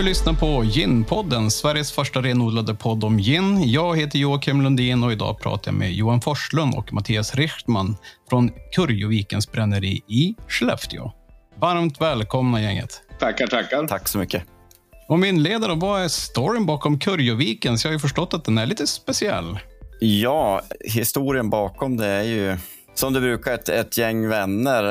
Du lyssnar på Gin-podden, Sveriges första renodlade podd om gin. Jag heter Joakim Lundin och idag pratar jag med Johan Forslund och Mattias Richtman från Kurjovikens bränneri i Skellefteå. Varmt välkomna gänget. Tackar, tackar. Tack så mycket. Om vi inleder då, vad är storyn bakom Kurjovikens? Jag har ju förstått att den är lite speciell. Ja, historien bakom det är ju som det brukar, ett, ett gäng vänner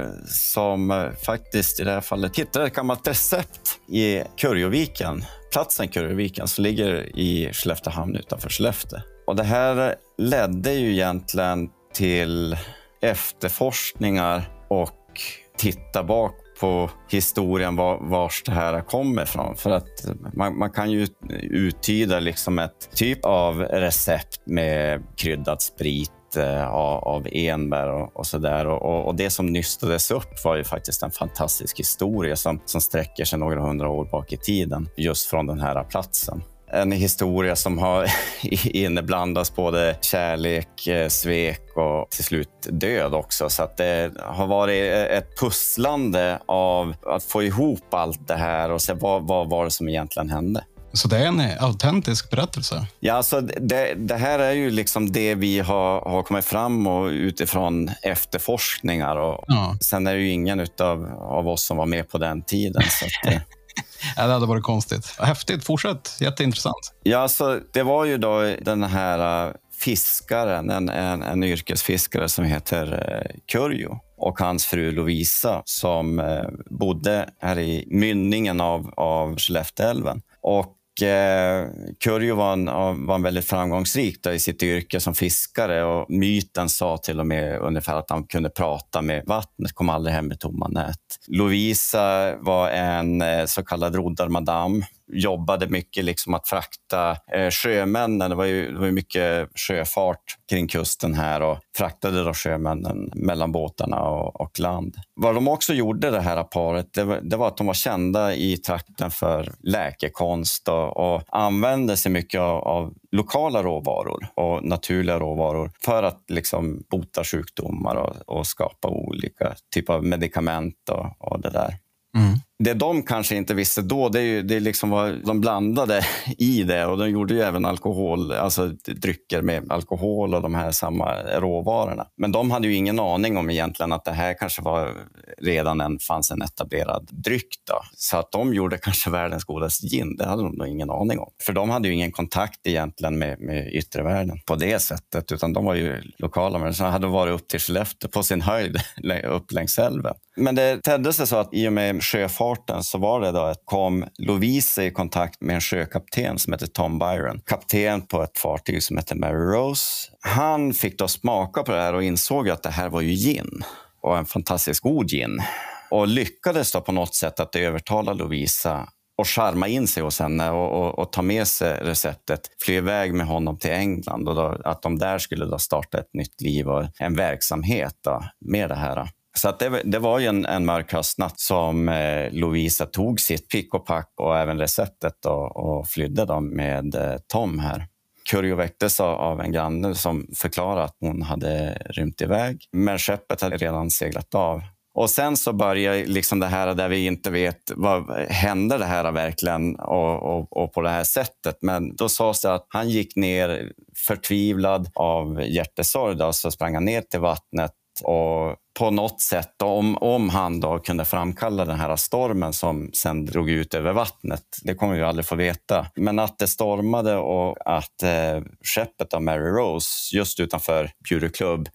eh, som faktiskt i det här fallet hittade ett gammalt recept i Kurjoviken. Platsen Kurjoviken som ligger i Skelleftehamn utanför Skellefteå. Och det här ledde ju egentligen till efterforskningar och titta bak på historien var, vars det här kommer ifrån. För att man, man, kan ju uttyda liksom ett typ av recept med kryddad sprit Eh, av, enbär och, och så där. Och, och, det som nystades upp var ju faktiskt en fantastisk historia som, som sträcker sig några hundra år bak i tiden just från den här platsen en historia som har inneblandats både kärlek, eh, svek och till slut död också. Så att det har varit ett pusslande av att få ihop allt det här och se vad, vad var det som egentligen hände. Så det är en autentisk berättelse? Ja, alltså det, det, här är ju liksom det vi har, har kommit fram och utifrån efterforskningar. Och ja. Sen är det ju ingen utav, av oss som var med på den tiden. Så att, ja, det hade varit konstigt. Häftigt. Fortsätt. Jätteintressant. Ja, alltså, det var ju då den här äh, fiskaren, en, en, en yrkesfiskare som heter uh, Kurjo och hans fru Lovisa som bodde här i mynningen av, av Skellefteälven. Och eh, Kurjo var, en, var en väldigt framgångsrik i sitt yrke som fiskare och myten sa till och med ungefär att han kunde prata med vattnet, kom aldrig hem med tomma nät. Lovisa var en eh, så kallad roddarmadam jobbade mycket liksom att frakta eh, sjömännen. Det var, ju, det var ju mycket sjöfart kring kusten här och fraktade då sjömännen mellan båtarna och, och land. Vad de också gjorde, det här paret, det var, det var att de var kända i trakten för läkekonst och, och använde sig mycket av, av lokala råvaror och naturliga råvaror för att liksom bota sjukdomar och, och skapa olika typer av medicament och, och det där. Mm. Det de kanske inte visste då, det är, ju, det liksom vad de blandade i det. Och de gjorde ju även alkohol, alltså drycker med alkohol och de här samma råvarorna. Men de hade ju ingen aning om egentligen att det här kanske var redan en, fanns en etablerad dryck. Då. Så att de gjorde kanske världens godaste gin, det hade de nog ingen aning om. För de hade ju ingen kontakt egentligen med, med yttre världen på det sättet, utan de var ju lokala människor. De hade varit upp till Skellefteå på sin höjd, upp längs älven. Men det tedde sig så att i och med sjöfarten så var det då att kom Lovisa i kontakt med en sjökapten som heter Tom Byron. Kapten på ett fartyg som heter Mary Rose. Han fick då smaka på det här och insåg att det här var ju gin och en fantastiskt god gin. Och lyckades då på något sätt att övertala Lovisa och charma in sig hos henne och, och, och, ta med sig receptet, fly iväg med honom till England och då, att de där skulle då starta ett nytt liv och en verksamhet då, med det här. Så att det, det var ju en, en mörk höstnatt som eh, Lovisa tog sitt pick och pack och även receptet och, och flydde då med eh, Tom här. Kurjo väcktes av en granne som förklarade att hon hade rymt iväg. Men skeppet hade redan seglat av. Och sen så börjar liksom det här där vi inte vet, vad hände det här verkligen och, och, och på det här sättet? Men då sades det att han gick ner förtvivlad av hjärtesorg, så sprang han ner till vattnet och på något sätt, om, om han då kunde framkalla den här stormen som sen drog ut över vattnet, det kommer vi aldrig få veta. Men att det stormade och att eh, skeppet av Mary Rose just utanför Bjurö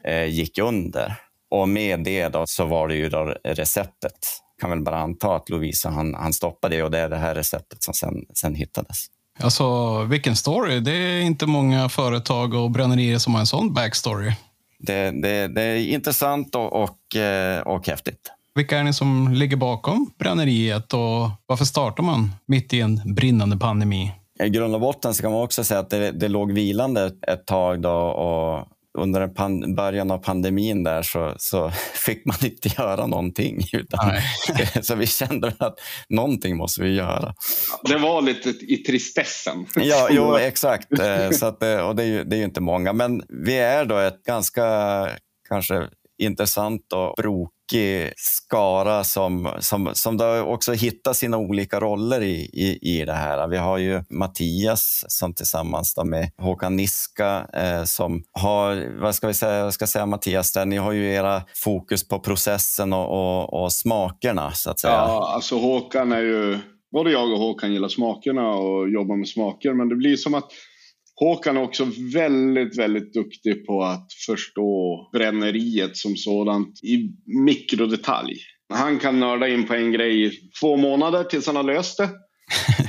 eh, gick under. Och med det då, så var det ju då receptet. Kan väl bara anta att Lovisa han, han stoppade det och det är det här receptet som sen, sen hittades. Alltså vilken story. Det är inte många företag och brännerier som har en sån backstory det, det, det är intressant och, och, eh, och häftigt. Vilka är ni som ligger bakom bränneriet och varför startar man mitt i en brinnande pandemi? I grund och botten så kan man också säga att det, det låg vilande ett tag då och under pan, början av pandemin där så, så fick man inte göra någonting. Utan, så vi kände att någonting måste vi göra. Det var lite i tristessen. Ja, jo, exakt. Eh, så att, eh, och det är, ju, det är ju inte många. Men vi är då ett ganska kanske intressant och brokigt brokig skara som, som, som också hittar sina olika roller i, i, i det här. Vi har ju Mattias som tillsammans med Håkan Niska eh, som har, vad ska vi säga, jag ska säga Mattias, där, ni har ju era fokus på processen och, och, och smakerna så att säga. Ja, alltså Håkan är ju, både jag och Håkan gillar smakerna och jobbar med smaker men det blir som att Håkan är också väldigt, väldigt duktig på att förstå bränneriet som sådant i mikrodetalj. Han kan nörda in på en grej i två månader tills han har löst det.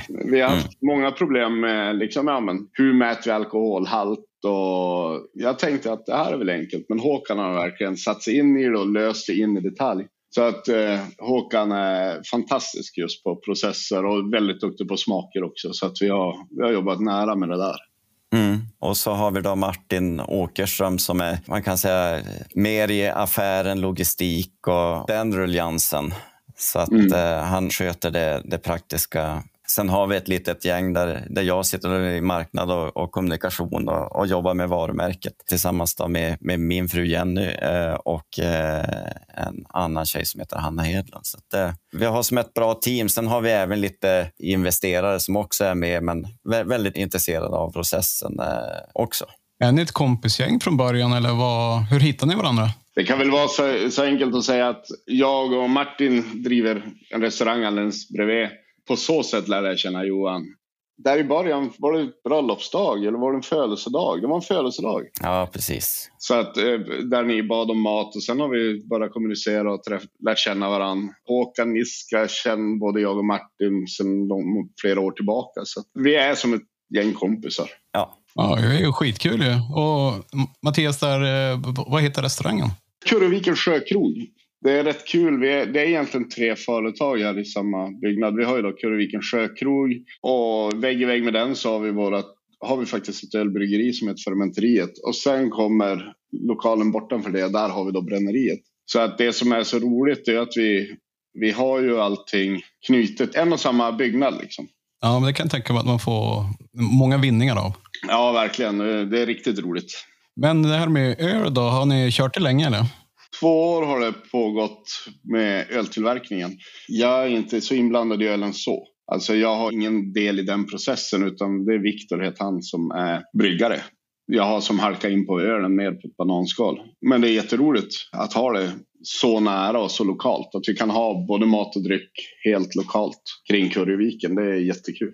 Vi har haft mm. många problem med liksom, ja, men, hur mäter vi alkoholhalt och jag tänkte att det här är väl enkelt men Håkan har verkligen satt sig in i det och löst det in i detalj. Så att eh, Håkan är fantastisk just på processer och väldigt duktig på smaker också. Så att vi har, vi har jobbat nära med det där. Mm. Och så har vi då Martin Åkerström som är, man kan säga, mer i affären, logistik och den ruljansen. Så att mm. eh, han sköter det, det praktiska Sen har vi ett litet gäng där, där jag sitter i marknad och, och kommunikation och, och, jobbar med varumärket tillsammans med, med min fru Jenny eh, och eh, en annan tjej som heter Hanna Hedlund. Så att, eh, vi har som ett bra team. Sen har vi även lite investerare som också är med, men väldigt intresserade av processen eh, också. Är ni ett kompisgäng från början eller vad, hur hittar ni varandra? Det kan väl vara så, så enkelt att säga att jag och Martin driver en restaurang alldeles bredvid på så sätt lärde jag känna Johan. Där i början, var det bröllopsdag eller var det en födelsedag? Det var en födelsedag. Ja, precis. Så att, eh, där ni bad om mat och sen har vi börjat kommunicera och träff, lärt känna varandra. Håkan Niska känner både jag och Martin sedan flera år tillbaka. Så vi är som ett gäng kompisar. Ja. Ja, det är ju skitkul ju. Och Mattias, där, eh, vad heter restaurangen? Kurreviken sjökrog. Det är rätt kul. Vi är, det är egentligen tre företag här i samma byggnad. Vi har ju då Kurreviken sjökrog och vägg i vägg med den så har vi vårat har vi faktiskt ett ölbryggeri som heter Fermenteriet och sen kommer lokalen bortanför det. Där har vi då bränneriet. Så att det som är så roligt är att vi, vi har ju allting knutet, en och samma byggnad liksom. Ja, men det kan jag tänka mig att man får många vinningar av. Ja, verkligen. Det är riktigt roligt. Men det här med öl då, har ni kört det länge eller? Två år har det pågått med öltillverkningen. Jag är inte så inblandad i ölen så. Alltså jag har ingen del i den processen utan det är Viktor, heter han, som är bryggare. Jag har som halkat in på ölen mer på ett bananskal. Men det är jätteroligt att ha det så nära och så lokalt. Att vi kan ha både mat och dryck helt lokalt kring Kurreviken. Det är jättekul.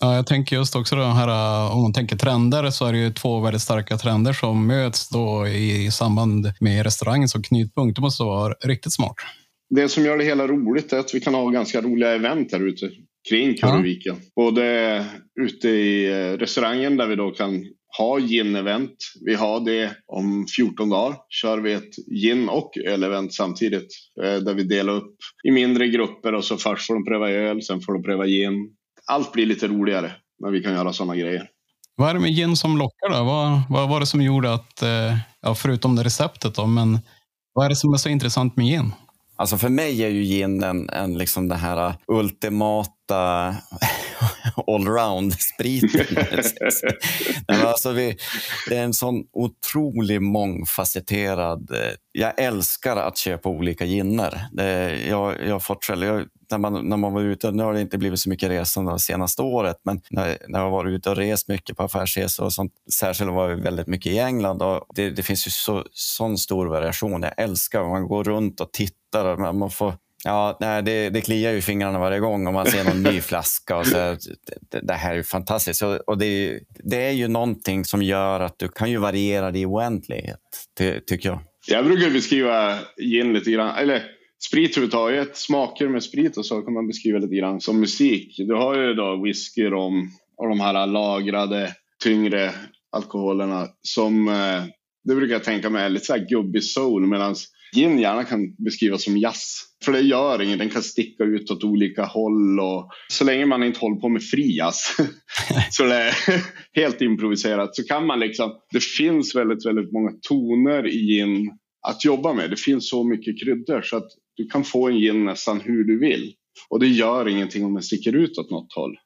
Ja, jag tänker just också det här, om man tänker trender så är det ju två väldigt starka trender som möts då i samband med restaurangen som knutpunkt. Det måste vara riktigt smart. Det som gör det hela roligt är att vi kan ha ganska roliga event här ute kring Kurreviken. Ja. Både ute i eh, restaurangen där vi då kan ha gin-event. Vi har det om 14 dagar. Kör vi ett gin och öl-event samtidigt. Eh, där vi delar upp i mindre grupper och så först får de pröva öl, sen får de pröva gin allt blir lite roligare när vi kan göra sådana grejer. Vad är det med gin som lockar då? Vad, vad var det som gjorde att, eh, ja, förutom det receptet då, men vad är det som är så intressant med gin? Alltså för mig är ju gin en, en liksom det här ultimata allround-spriten. alltså det är en sån otrolig mångfacetterad... Eh, jag älskar att köpa olika ginner. jag, jag har fått själv, jag när man, när man var ute, nu har det inte blivit så mycket resande det senaste året, men när, när jag varit ute och rest mycket på affärsresor och sånt, särskilt var vi väldigt mycket i England och det, det finns ju så, sån stor variation. Jag älskar att man går runt och tittar och man får Ja, nej, det, det kliar ju fingrarna varje gång om man ser någon ny flaska. Och så, det, det här är fantastiskt. Och, och det, det, är ju någonting som gör att du kan ju variera det i oändlighet, ty, tycker jag. Jag brukar beskriva gin lite grann, eller sprit överhuvudtaget, smaker med sprit och så kan man beskriva lite grann som musik. Du har ju då whisky, rom och de här lagrade, tyngre alkoholerna som eh, det brukar jag tänka mig är lite så här gubbig soul medan gin gärna kan beskrivas som jazz. För det gör inget, den kan sticka ut åt olika håll och så länge man inte håller på med fri jazz så det är helt improviserat så kan man liksom, det finns väldigt, väldigt många toner i gin att jobba med. Det finns så mycket kryddor så att du kan få en gin nästan hur du vill. Och det gör ingenting om den sticker ut åt något håll.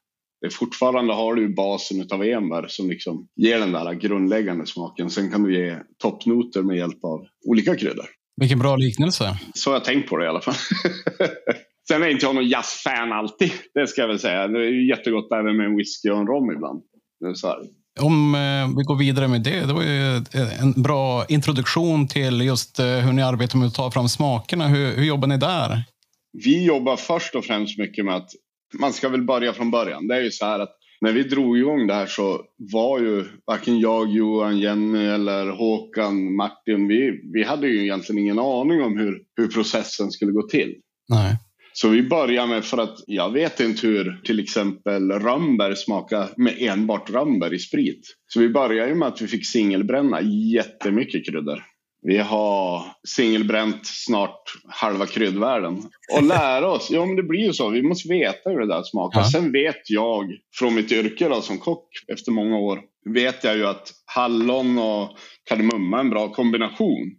Det är fortfarande har du basen av enbär som liksom ger den där grundläggande smaken. Sen kan du ge toppnoter med hjälp av olika kryddor. Vilken bra liknelse. Så har jag tänkt på det i alla fall. Sen är inte jag någon jazzfan alltid. Det ska jag väl säga. Det är jättegott även med en whisky och en rom ibland. Om eh, vi går vidare med det. Det var ju en bra introduktion till just eh, hur ni arbetar med att ta fram smakerna. Hur, hur jobbar ni där? Vi jobbar först och främst mycket med att man ska väl börja från början. Det är ju så här att när vi drog igång det här så var ju varken jag, Johan, Jenny eller Håkan, Martin, vi, vi hade ju egentligen ingen aning om hur, hur processen skulle gå till. Nej. Så vi börjar med, för att jag vet inte hur till exempel rönnbär smakar med enbart rönnbär i sprit. Så vi börjar ju med att vi fick singelbränna jättemycket kryddor. Vi har singelbränt snart halva kryddvärlden. Och lära oss, ja men det blir ju så, vi måste veta hur det där smakar. Ja. Sen vet jag från mitt yrke då, som kock efter många år, vet jag ju att hallon och kardemumma är en bra kombination.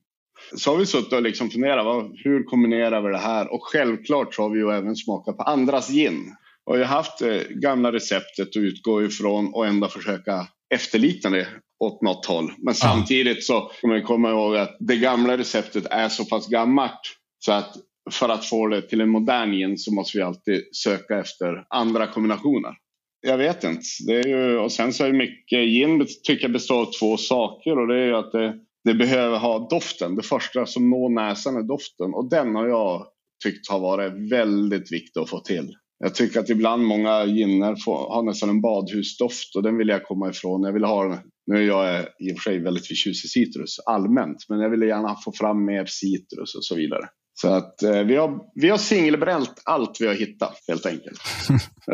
Så har vi suttit och liksom funderat, vad, hur kombinerar vi det här? Och självklart så har vi ju även smakat på andras gin. Och jag har haft det eh, gamla receptet att utgå ifrån och ändå försöka efterlikna det åt något håll. Men samtidigt så ska man komma ihåg att det gamla receptet är så pass gammalt så att för att få det till en modern gin så måste vi alltid söka efter andra kombinationer. Jag vet inte. Det är ju, och sen så är mycket gin tycker jag består av två saker och det är ju att det, det behöver ha doften. Det första som når näsan är doften och den har jag tyckt har varit väldigt viktig att få till. Jag tycker att ibland många ginner har nästan en badhusdoft och den vill jag komma ifrån. Jag vill ha, nu är jag i och för sig väldigt förtjust i citrus allmänt, men jag vill gärna få fram mer citrus och så vidare. Så att eh, vi har, vi har singelbränt allt vi har hittat helt enkelt.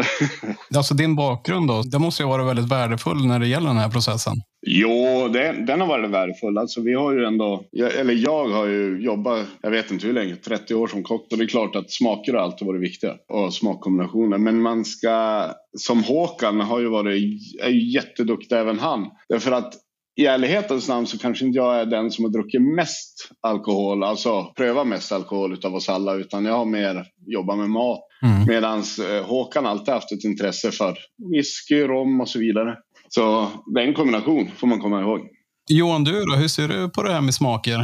alltså din bakgrund då, det måste ju vara väldigt värdefull när det gäller den här processen. Jo, det, den har varit värdefull. Alltså vi har ju ändå, eller jag har ju jobbat, jag vet inte hur länge, 30 år som kock. Och det är klart att smaker har alltid varit viktiga och smakkombinationer. Men man ska, som Håkan har ju varit, är ju jätteduktig även han. Därför att i ärlighetens namn så kanske inte jag är den som har druckit mest alkohol, alltså prövat mest alkohol utav oss alla, utan jag har mer jobbat med mat. Mm. Medan eh, Håkan alltid haft ett intresse för whisky, rom och så vidare. Så det är en kombination, får man komma ihåg. Johan, du då? Hur ser du på det här med smaker?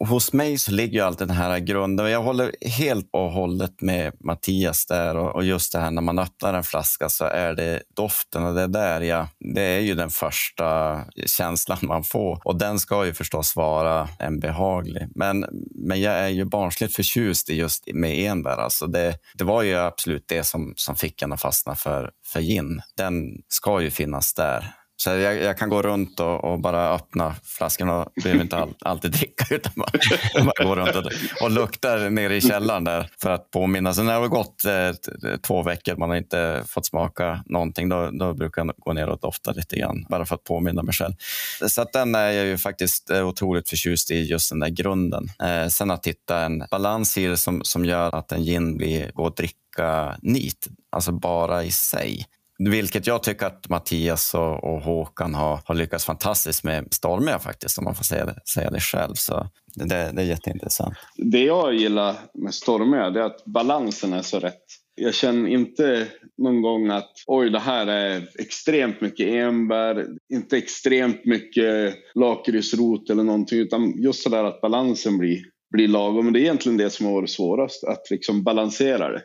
Hos mig så ligger ju alltid den här grunden. Jag håller helt och hållet med Mattias där och, just det här när man öppnar en flaska så är det doften och det där, ja, det är ju den första känslan man får och den ska ju förstås vara en behaglig. Men, men jag är ju barnsligt förtjust i just med enbär. Alltså det, det var ju absolut det som, som fick en att fastna för, för gin. Den ska ju finnas där. Så jag, jag, kan gå runt och, och, bara öppna flaskan och behöver inte all, alltid dricka utan bara, bara gå runt och, och luktar nere i källaren där för att påminna. Sen när det har gått eh, två veckor man har inte fått smaka någonting då, då brukar jag gå ner och dofta lite grann bara för att påminna mig själv. Så att den är jag ju faktiskt eh, otroligt förtjust i, just den där grunden. Eh, sen att hitta en balans i det som, som gör att en gin blir, går att dricka nit, alltså bara i sig. Vilket jag tycker att Mattias och, och Håkan har, har lyckats fantastiskt med Stormiga faktiskt, om man får säga det, säga det själv. Så det, det är jätteintressant. Det jag gillar med Stormiga är att balansen är så rätt. Jag känner inte någon gång att oj, det här är extremt mycket enbär, inte extremt mycket lakritsrot eller någonting, utan just så där att balansen blir, blir lagom. Men det är egentligen det som har varit svårast, att liksom balansera det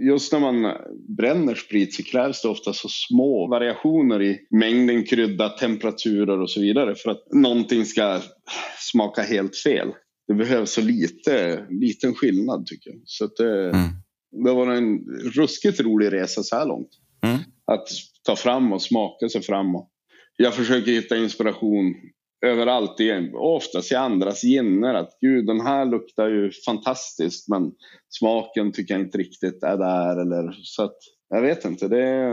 just när man bränner sprit så krävs det ofta så små variationer i mängden krydda, temperaturer och så vidare för att någonting ska smaka helt fel. Det behövs så lite, liten skillnad tycker jag. Så det, mm. det var en ruskigt rolig resa så här långt. Mm. Att ta fram och smaka sig fram. Jag försöker hitta inspiration överallt, oftast i andras ginner. Att gud, den här luktar ju fantastiskt men smaken tycker jag inte riktigt är där. Eller, så att, jag vet inte. Det,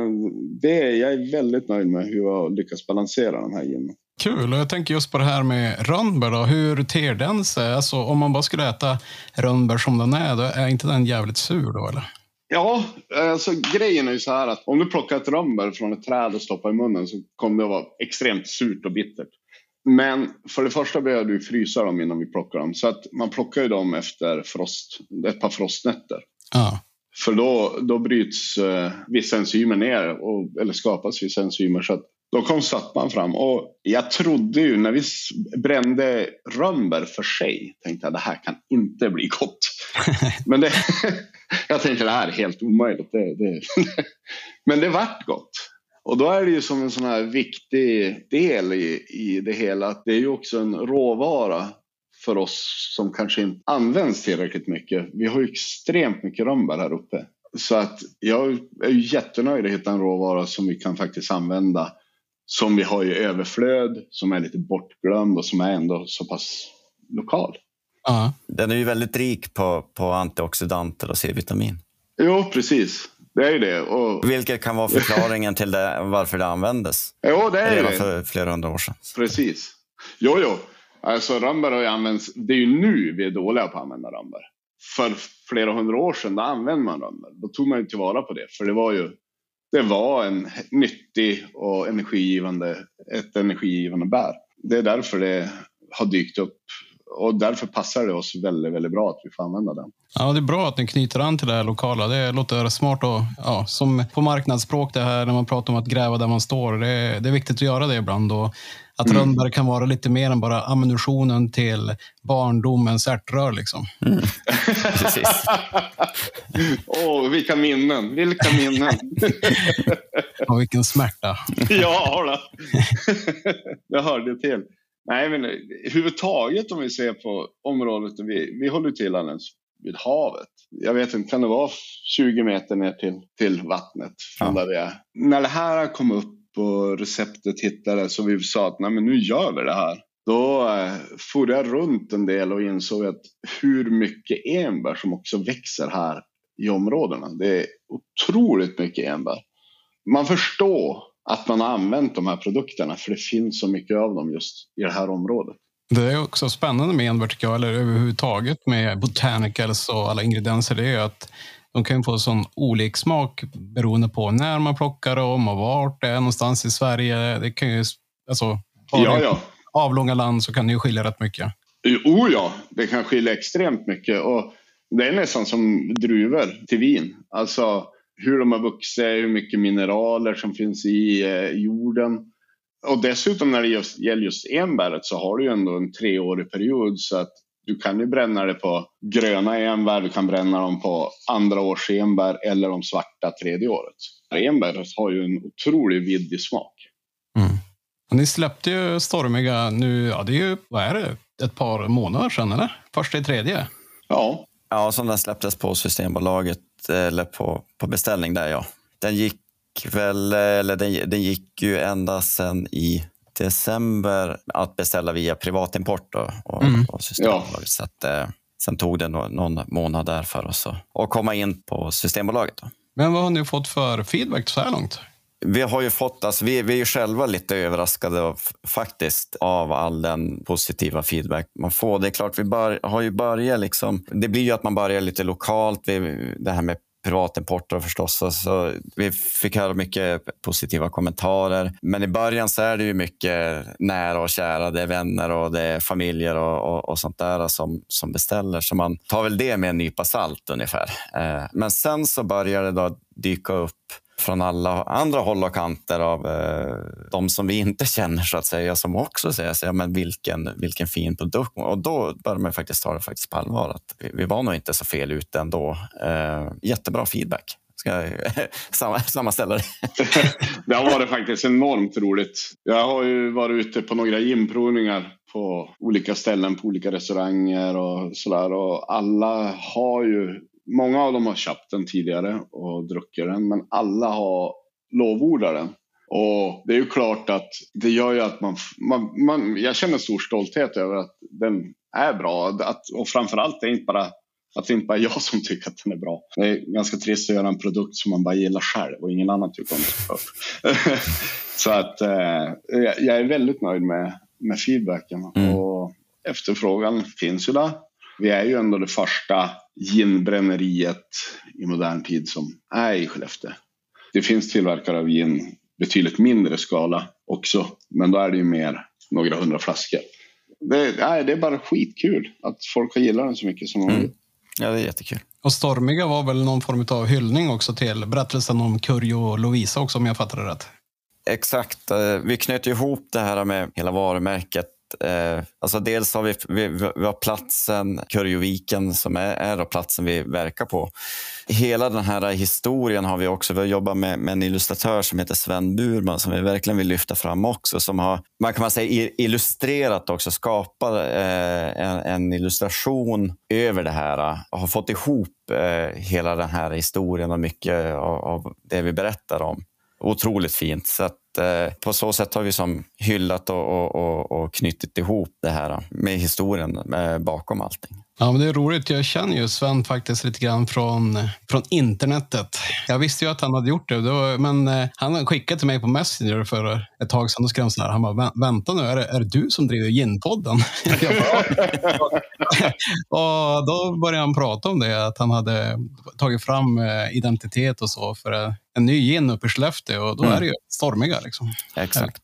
det, jag är väldigt nöjd med hur jag lyckas balansera den här ginen. Kul. Och jag tänker just på det här med rönnbär. Hur ter den sig? Alltså, om man bara skulle äta rönnbär som den är, då är inte den jävligt sur då eller? Ja, alltså grejen är ju så här att om du plockar ett rönnbär från ett träd och stoppar i munnen så kommer det att vara extremt surt och bittert. Men för det första behöver du frysa dem innan vi plockar dem. Så att man plockar ju dem efter frost, ett par frostnätter. Ah. För då, då bryts eh, vissa enzymer ner, och, eller skapas vissa enzymer. Så att Då kom sötman fram och jag trodde ju när vi brände rönnbär för sig, tänkte jag det här kan inte bli gott. Men det, jag tänkte det här är helt omöjligt. Det, det. Men det vart gott. Och då är det ju som en sån här viktig del i, i det hela. Det är ju också en råvara för oss som kanske inte används tillräckligt mycket. Vi har ju extremt mycket rönnbär här uppe. Så att jag är jättenöjd att hitta en råvara som vi kan faktiskt använda. Som vi har i överflöd, som är lite bortglömd och som är ändå så pass lokal. Ja. Den är ju väldigt rik på, på antioxidanter och C-vitamin. Jo, precis. Det är ju det. Och... Vilket kan vara förklaringen till det, varför det användes. Jo, det är Redan det. för flera hundra år sedan. Precis. Jo, jo. Alltså rönnbär har ju använts. Det är ju nu vi är dåliga på att använda rönnbär. För flera hundra år sedan då använde man rönnbär. Då tog man ju tillvara på det. För det var ju det var en nyttig och energigivande, ett energigivande bär. Det är därför det har dykt upp och därför passar det oss väldigt, väldigt bra att vi får använda den. Ja, det är bra att ni knyter an till det här lokala. Det låter smart och ja, som på marknadsspråk det här när man pratar om att gräva där man står. Det är, det är viktigt att göra det ibland och att mm. rönnbär kan vara lite mer än bara ammunitionen till barndomens ärtrör liksom. Mm. Precis. Åh, oh, vilka minnen! Vilka minnen! och vilken smärta. ja, det hörde till. Nej, men överhuvudtaget om vi ser på området, vi, vi håller till alldeles vid havet. Jag vet inte, kan det vara 20 meter ner till, till vattnet från ja. där vi är? När det här kom upp och receptet hittades så vi sa att Nej, men nu gör vi det här. Då eh, for jag runt en del och insåg att hur mycket enbär som också växer här i områdena. Det är otroligt mycket enbär. Man förstår att man har använt de här produkterna för det finns så mycket av dem just i det här området. Det är också spännande med enbär tycker jag, eller överhuvudtaget med botanicals och alla ingredienser, det är att de kan få sån olik smak beroende på när man plockar dem och vart det är någonstans i Sverige. Det kan ju, alltså, ja, ja. avlånga land så kan det ju skilja rätt mycket. Oh ja, det kan skilja extremt mycket. Och det är nästan som druvor till vin. Alltså, hur de har vuxit, hur mycket mineraler som finns i eh, jorden. Och dessutom när det just, gäller just enbäret så har du ju ändå en treårig period så att du kan ju bränna det på gröna enbär, du kan bränna dem på andra års enbär eller de svarta tredje året. Enbäret har ju en otroligt vidd i smak. Mm. Ni släppte ju Stormiga nu, ja det är ju, vad är det, ett par månader sedan eller? Första i tredje? Ja. Ja, som den släpptes på Systembolaget eller på, på beställning där ja. Den gick väl, eller den, den gick ju ända sedan i december att beställa via privatimport då, och, mm. och Systembolaget. Ja. Så att, eh, sen tog det någon månad där för oss att komma in på Systembolaget. Då. Men vad har ni fått för feedback så här långt? Vi har ju fått, alltså, vi, vi är ju själva lite överraskade av, faktiskt av all den positiva feedback man får. Det är klart, vi bör, har ju börjat liksom, det blir ju att man börjar lite lokalt. Vi, det här med privatimporter förstås. Alltså, vi fick höra mycket positiva kommentarer. Men i början så är det ju mycket nära och kära. Det är vänner och det är familjer och, och, och sånt där som, som beställer. Så man tar väl det med en nypa salt ungefär. Eh, men sen så börjar det då dyka upp från alla andra håll och kanter av eh, de som vi inte känner så att säga, som också säger så, ja, men vilken, vilken fin produkt. Och då börjar man faktiskt ta det faktiskt på allvar. Att vi, vi var nog inte så fel ute ändå. Eh, jättebra feedback. Ska jag sammanställa det? det har varit faktiskt enormt roligt. Jag har ju varit ute på några inprovningar på olika ställen, på olika restauranger och sådär. Och alla har ju många av dem har köpt den tidigare och druckit den, men alla har lovordat den. Och det är ju klart att det gör ju att man, man, man jag känner stor stolthet över att den är bra. Att, och framförallt det är inte bara att det inte bara är jag som tycker att den är bra. Det är ganska trist att göra en produkt som man bara gillar själv och ingen annan tycker om det. Så att eh, jag är väldigt nöjd med, med feedbacken. Mm. Och efterfrågan finns ju där. Vi är ju ändå det första ginbränneriet i modern tid som är i Skellefteå. Det finns tillverkare av gin betydligt mindre skala också, men då är det ju mer några hundra flaskor. Det, nej, det är bara skitkul att folk har gillat den så mycket som de mm. Ja, det är jättekul. Och Stormiga var väl någon form av hyllning också till berättelsen om Kurjo och Lovisa också om jag fattar det rätt? Exakt. Eh, vi knöt ihop det här med hela varumärket Eh, alltså dels har vi, vi, vi har platsen Kurjoviken som är, är platsen vi verkar på. Hela den här historien har vi också. Vi har jobbat med, med en illustratör som heter Sven Burman som vi verkligen vill lyfta fram också. Som har, man kan man säga illustrerat också, skapat eh, en, en, illustration över det här eh, och har fått ihop eh, hela den här historien och mycket av, av det vi berättar om otroligt fint. Så att, eh, på så sätt har vi som hyllat och, och, och, och knutit ihop det här med historien eh, bakom allting. Ja, men det är roligt. Jag känner ju Sven faktiskt lite grann från, från internetet. Jag visste ju att han hade gjort det, det var, men eh, han skickade till mig på Messenger för ett tag sedan. Då skrev så här, han bara, vänta nu, är det, är det du som driver Ginpodden? och då började han prata om det, att han hade tagit fram eh, identitet och så för eh, en ny gin uppe i Skellefteå och då mm. är det ju stormiga. Liksom. Exakt.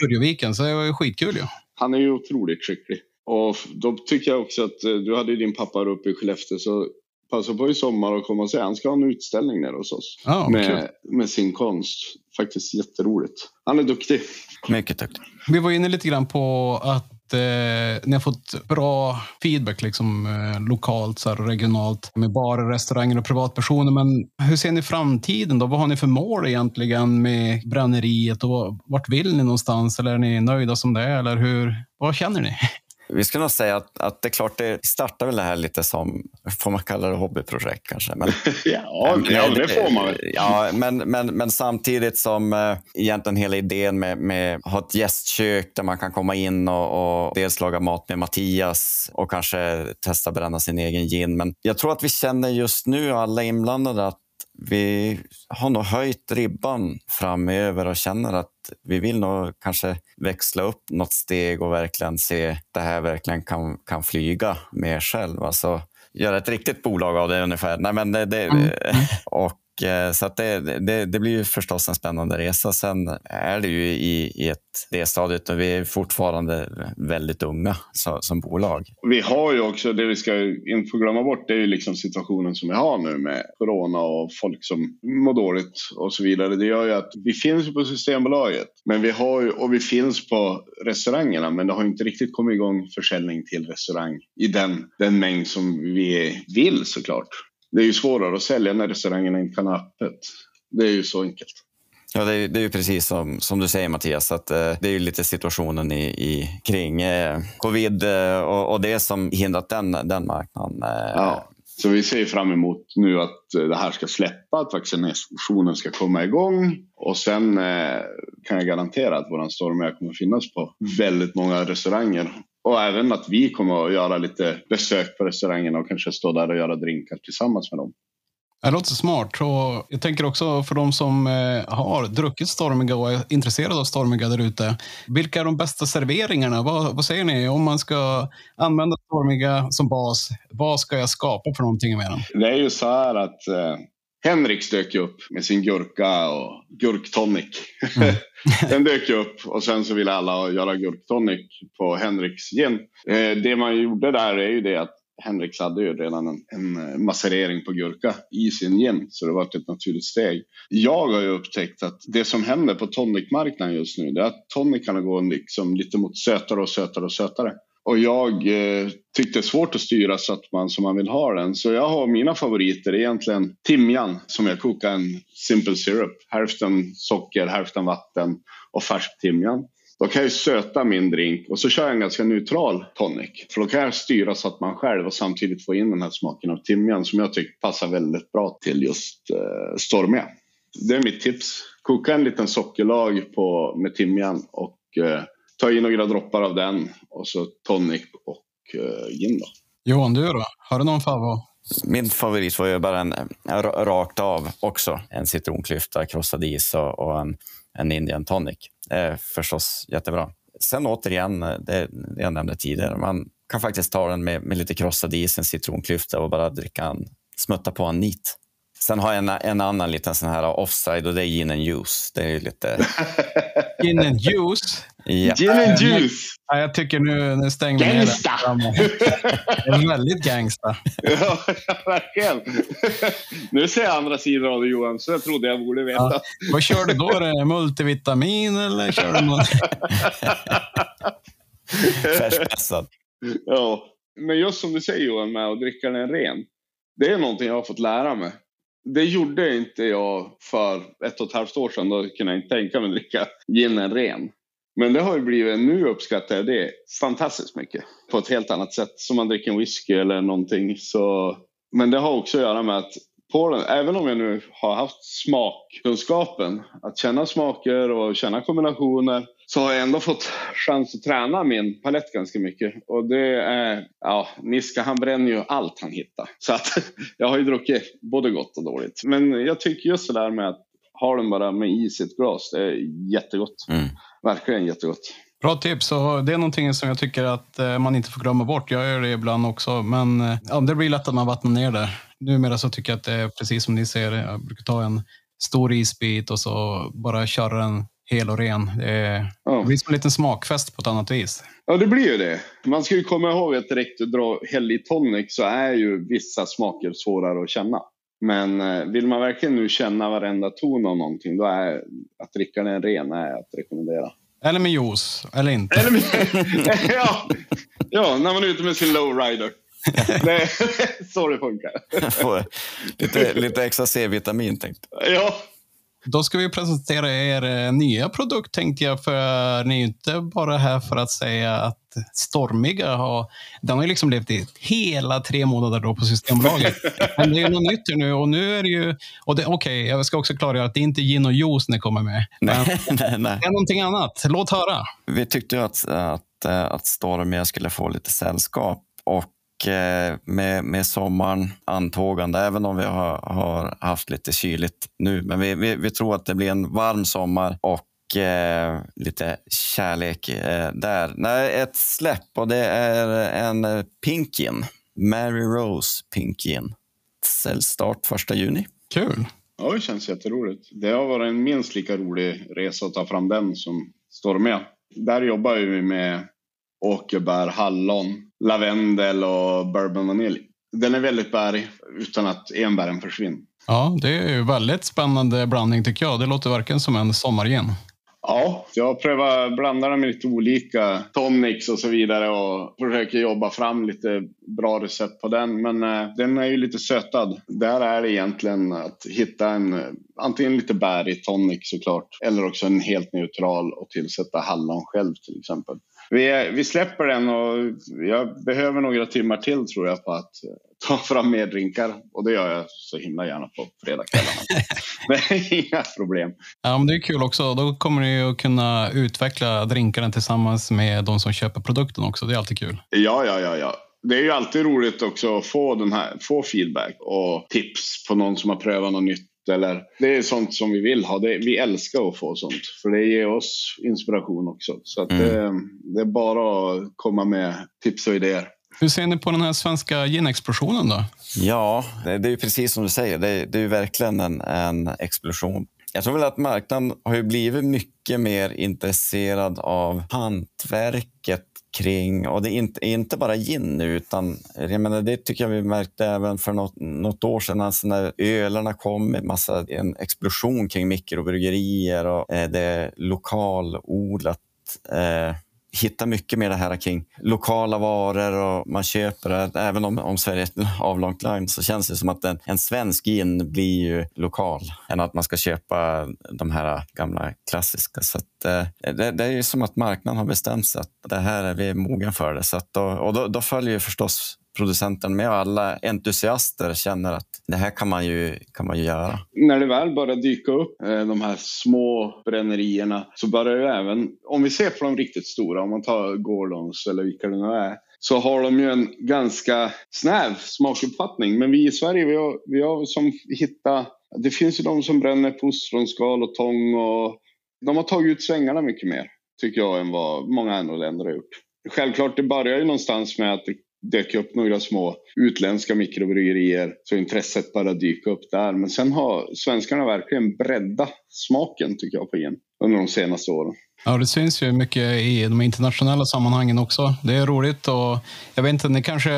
Kurjoviken, så det var ju skitkul ju. Han är ju otroligt skicklig. Och då tycker jag också att eh, du hade din pappa uppe i Skellefteå så passa på i sommar och komma och säga han ska ha en utställning nere hos oss. Oh, med, med sin konst. Faktiskt jätteroligt. Han är duktig. Mycket duktig. Vi var inne lite grann på att eh, ni har fått bra feedback liksom, eh, lokalt så här, regionalt med barer, restauranger och privatpersoner. Men hur ser ni framtiden då? Vad har ni för mål egentligen med bränneriet och vart vill ni någonstans? Eller är ni nöjda som det är? Eller hur, vad känner ni? Vi skulle nog säga att, att det är klart, det startar väl det här lite som, får man kalla det hobbyprojekt kanske? Men, ja, men, ja, det får man väl. Ja, men, men, men samtidigt som eh, egentligen hela idén med, med att ha ett gästkök där man kan komma in och, och dels laga mat med Mattias och kanske testa bränna sin egen gin. Men jag tror att vi känner just nu, alla inblandade, att vi har nog höjt ribban framöver och känner att vi vill nog kanske växla upp något steg och verkligen se att det här verkligen kan, kan flyga mer själv. Alltså göra ett riktigt bolag av det ungefär. Nej, men det, det och Eh, så att det, det, det, blir ju förstås en spännande resa. Sen är det ju i, i ett det stadiet och vi är fortfarande väldigt unga så, som bolag. Vi har ju också, det vi ska inte få glömma bort, det är ju liksom situationen som vi har nu med corona och folk som mår dåligt och så vidare. Det gör ju att vi finns på Systembolaget men vi har ju, och vi finns på restaurangerna men det har inte riktigt kommit igång försäljning till restaurang i den, den mängd som vi vill såklart det är ju svårare att sälja när restaurangerna inte kan ha öppet. Det är ju så enkelt. Ja, det är, det är ju precis som, som du säger Mattias, att eh, det är ju lite situationen i, i kring eh, covid eh, och, och, det som hindrat den, den marknaden. Eh. Ja, så vi ser fram emot nu att eh, det här ska släppa, att vaccinationen ska komma igång och sen eh, kan jag garantera att våran stormia kommer finnas på väldigt många restauranger och även att vi kommer att göra lite besök på restaurangerna och kanske stå där och göra drinkar tillsammans med dem. Det låter smart. Och jag tänker också för de som eh, har druckit Stormiga och är intresserade av Stormiga där ute. Vilka är de bästa serveringarna? Vad, vad, säger ni? Om man ska använda Stormiga som bas, vad ska jag skapa för någonting med den? Det är ju så här att eh, Henrik dök upp med sin gurka och gurktonic. Mm. den dök upp och sen så ville alla göra gurktonic på Henriks gin. Eh, det man gjorde där är ju det att Henriks hade ju redan en, en macerering på gurka i sin gin så det var ett naturligt steg. Jag har ju upptäckt att det som händer på tonicmarknaden just nu det är att tonicarna går liksom lite mot sötare och sötare och sötare. Och jag eh, tyckte det är svårt att styra så att man som man vill ha den. Så jag har mina favoriter egentligen timjan som jag kokar en simple syrup. Hälften socker, hälften vatten och färsk timjan. Då kan jag söta min drink och så kör jag en ganska neutral tonic. För då kan jag styra så att man själv och samtidigt få in den här smaken av timjan som jag tycker passar väldigt bra till just eh, stormiga. Det är mitt tips. Koka en liten sockerlag på, med timjan och eh, ta i några droppar av den och så tonic och uh, gin. Då. Johan, du då? Har du någon favorit? Min favorit var ju bara en, en rakt av också. En citronklyfta, krossad is och, och en, en Indian tonic. Det är förstås jättebra. Sen återigen, det, det jag nämnde tidigare, man kan faktiskt ta den med, med lite krossad is, en citronklyfta och bara dricka en, smutta på en nit. Sen har jag en, en annan liten sån här offside och det är gin and juice. Det är lite... Gin and juice? Ja. Gin and juice! Ja, jag tycker nu, nu stänger vi ner Gangsta! det. Det är väldigt gangsta. Ja, verkligen. Nu ser jag andra sidan av det Johan, så jag trodde jag borde veta. Ja. Vad kör du då? Är det multivitamin eller kör du något? Färskpressad. Ja. Men just som du säger Johan, med att dricka den ren. Det är någonting jag har fått lära mig. Det gjorde inte jag för ett och ett halvt år sedan. Då kunde jag inte tänka mig att dricka ginen ren. Men det har ju blivit, nu uppskattar jag det fantastiskt mycket. På ett helt annat sätt. Som man dricker en whisky eller någonting. Så... Men det har också att göra med att Polen, även om jag nu har haft smakkunskapen, att känna smaker och känna kombinationer, så har jag ändå fått chans att träna min palett ganska mycket. Och det är, ja, Niska han bränner ju allt han hittar. Så att jag har ju druckit både gott och dåligt. Men jag tycker just det där med att ha den bara med is i ett glas, det är jättegott. Mm. Verkligen jättegott. Bra tips. Och det är någonting som jag tycker att eh, man inte får glömma bort. Jag gör det ibland också. Men eh, ja, det blir lätt att man vattnar ner det. Numera så tycker jag att det är precis som ni ser. Jag brukar ta en stor isbit och så bara köra den hel och ren. Det, är, Ja. det blir som en liten smakfest på ett annat vis. Ja, det blir ju det. Man ska ju komma ihåg att direkt du drar häll i tonic så är ju vissa smaker svårare att känna. Men eh, vill man verkligen nu känna varenda ton av någonting då är att dricka den ren är att rekommendera. Eller med juice, eller inte. Eller, ja, ja, när man är ute med sin lowrider. Det är så det funkar. Lite, lite extra C-vitamin tänkte Ja, Då ska vi presentera er eh, nya produkt tänkte jag. För ni är ju inte bara här för att säga att Stormiga har... Den har ju liksom levt i hela tre månader då på Systembolaget. Men det är ju något nytt nu och nu är det ju... och det- Okej, jag ska också klargöra att det är inte gin och juice ni kommer med. Nej, nej, nej. det är någonting annat. Låt höra. Vi tyckte att, att, eh, att Stormia skulle få lite sällskap och med, med sommaren antågande, även om vi har, har haft lite kyligt nu. Men vi, vi, vi tror att det blir en varm sommar och eh, lite kärlek eh, där. Nej, ett släpp och det är en eh, Pink Gin. Mary Rose Pink Gin. Säljstart första juni. Kul. ja, det känns jätteroligt. Det har varit en minst lika rolig resa att ta fram den som Stormiga. Där jobbar vi med åkerbär, hallon, lavendel och bourbon vanilj. Den är väldigt bärig utan att enbären försvinner. Ja, det är ju väldigt spännande blandning tycker jag. Det låter verkligen som en sommargin. Ja, jag har prövat blanda den med lite olika tonics och så vidare och försöker jobba fram lite bra recept på den. Men eh, den är ju lite sötad. Där är det egentligen att hitta en eh, antingen lite bärig tonic såklart eller också en helt neutral och tillsätta hallon själv till exempel. Vi, vi släpper den och jag behöver några timmar till tror jag på att eh, ta fram mer drinkar och det gör jag så himla gärna på fredagskvällarna. det är inga problem. Ja, men det är kul också. Då kommer ni att kunna utveckla drinkarna tillsammans med de som köper produkten också. Det är alltid kul. Ja, ja, ja, ja. Det är ju alltid roligt också att få, den här, få feedback och tips på någon som har prövat något nytt. Eller, det är sånt som vi vill ha. Det, vi älskar att få sånt. För det ger oss inspiration också. Så att Mm. det, det är bara att komma med tips och idéer. Hur ser ni på den här svenska gin-explosionen då? Ja, det, är ju precis som du säger. Det, det är verkligen en, en explosion. Jag tror väl att marknaden har ju blivit mycket mer intresserad av hantverket kring, och det är inte, inte bara gin nu, utan jag menar, det tycker jag vi märkte även för något, något år sedan, alltså när ölarna kom med massa, en explosion kring mikrobryggerier och eh, det lokalodlat. Eh, hitta mycket mer det här kring lokala varor och man köper det. Även om, om Sverige är ett avlångt land så känns det som att en, en svensk gin blir ju lokal än att man ska köpa de här gamla klassiska. Så att, eh, det, det är ju som att marknaden har bestämt sig att det här är vi mogna för. Det. Så att då, och då, då följer ju förstås producenten med och alla entusiaster känner att det här kan man ju, kan man ju göra. När det väl börjar dyka upp eh, de här små brännerierna så börjar ju även, om vi ser på de riktigt stora, om man tar Gordons eller vilka det nu är, så har de ju en ganska snäv smakuppfattning. Men vi i Sverige, vi har, vi har som hittat, det finns ju de som bränner på ostronskal och tång och de har tagit ut svängarna mycket mer, tycker jag, än vad många andra länder har gjort. Självklart, det börjar ju någonstans med att det dök upp några små utländska mikrobryggerier så intresset bara dyka upp där. Men sen har svenskarna verkligen breddat smaken tycker jag på gin under de senaste åren. Ja, det syns ju mycket i de internationella sammanhangen också. Det är roligt och jag vet inte, ni kanske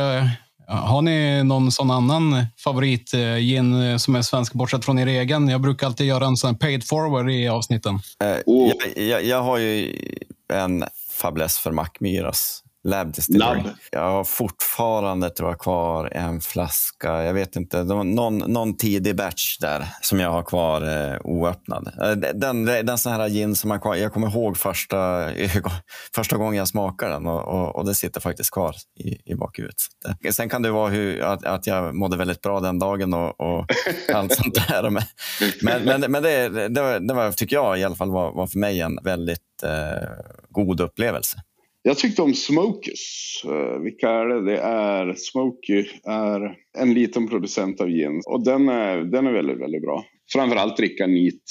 har ni någon sån annan favoritgin som är svensk bortsett från er egen? Jag brukar alltid göra en sån paid forward i avsnitten. Eh, oh. jag, jag, jag, har ju en fäbless för Mackmyras Lab Distillery. Lab. Jag har fortfarande tror jag, kvar en flaska, jag vet inte, någon, någon tidig batch där som jag har kvar eh, oöppnad. Eh, den, den sån här gin som jag, jag kommer ihåg första, första gången jag smakade den och, och, och det sitter faktiskt kvar i, i bakhuvudet. Sen kan det vara hur, att, att jag mådde väldigt bra den dagen och, och allt sånt där. Men, men, men det, det, var, det var, tycker jag i alla fall var, var för mig en väldigt eh, god upplevelse. Jag tyckte om Smokers. Uh, eh, vilka är det? Det är Smoky är en liten producent av gin och den är, den är väldigt, väldigt bra. Framförallt dricka nit.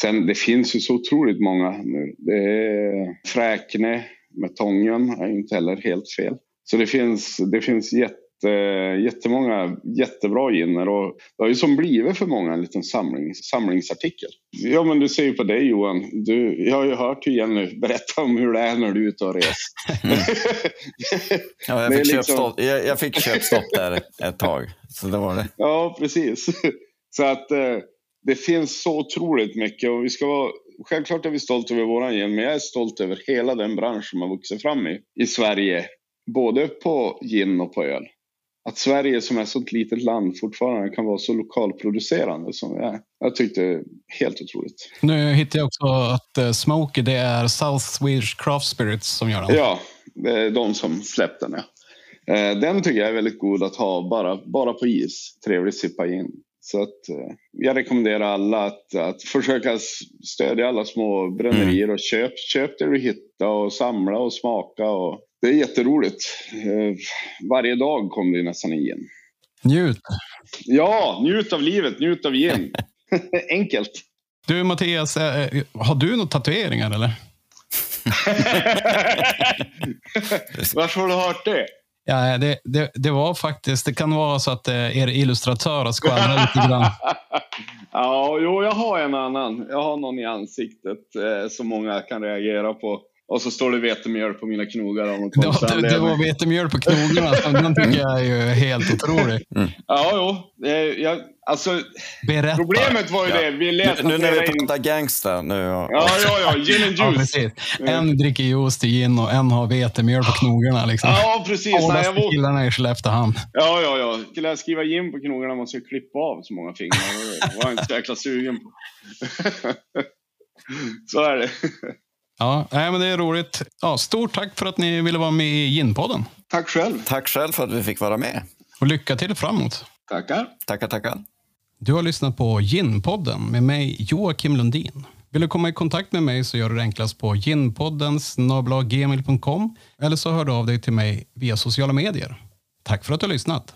Sen det finns ju så otroligt många nu. Det är Fräkne med Tången är inte heller helt fel. Så det finns, det finns jätte jätte, jättemånga jättebra ginner och det har ju som blivit för många en liten samling, samlingsartikel. Ja men du ser ju på dig Johan, du, jag har ju hört hur Jenny berätta om hur det är när du är ute och reser. ja, jag, fick liksom... köpstopp, jag, jag fick köpstopp där ett tag. Så det var det. Ja precis. Så att eh, det finns så otroligt mycket och vi ska vara Självklart är vi stolta över våran gen, men jag är stolt över hela den bransch som har vuxit fram i, i Sverige. Både på gin och på öl att Sverige som är ett sånt litet land fortfarande kan vara så lokalproducerande som vi är. Jag tyckte det är helt otroligt. Nu hittade jag också att uh, Smokey, det är South Swedish Craft Spirits som gör den. Ja, det är de som släppte den. Ja. Uh, den tycker jag är väldigt god att ha bara, bara på is. Trevligt sippa in. Så att, uh, jag rekommenderar alla att, att försöka stödja alla små brännerier mm. och köp, köp det du hittar och samla och smaka. Och, det är jätteroligt. Eh, varje dag kommer det nästan en gin. Njut! Ja, njut av livet, njut av gin. Enkelt. Du Mattias, eh, eh, har du några tatueringar eller? Varför har du hört det? Ja, det, det, det, var faktiskt, det kan vara så att er illustratör har skvallrat lite grann. ja, jo, jag har en annan. Jag har någon i ansiktet eh, som många kan reagera på. Och så står det vetemjöl på mina knogar. Om ja, det, det var vetemjöl på knogarna. Den tycker jag är ju helt otrolig. Mm. Ja, jo. Jag, alltså, Berätta. Problemet var ju ja. det. Vi lät nu, nu när vi pratar gangsta. Nu, ja. ja, ja, ja. Gin and juice. Ja, precis. En dricker juice till gin och en har vetemjöl på knogarna. Liksom. Ja, precis. Båda jag killarna i Skellefteåhamn. Ja, ja, ja. Skulle jag skriva gin på knogarna måste jag klippa av så många fingrar. Det var jag inte så jäkla sugen på. så är det. Ja, nej, men det är roligt. Ja, stort tack för att ni ville vara med i Ginpodden. Tack själv. Tack själv för att vi fick vara med. Och lycka till framåt. Tackar. Tackar, tackar. Du har lyssnat på Ginpodden med mig Joakim Lundin. Vill du komma i kontakt med mig så gör du det enklast på ginpoddens eller så hör du av dig till mig via sociala medier. Tack för att du har lyssnat.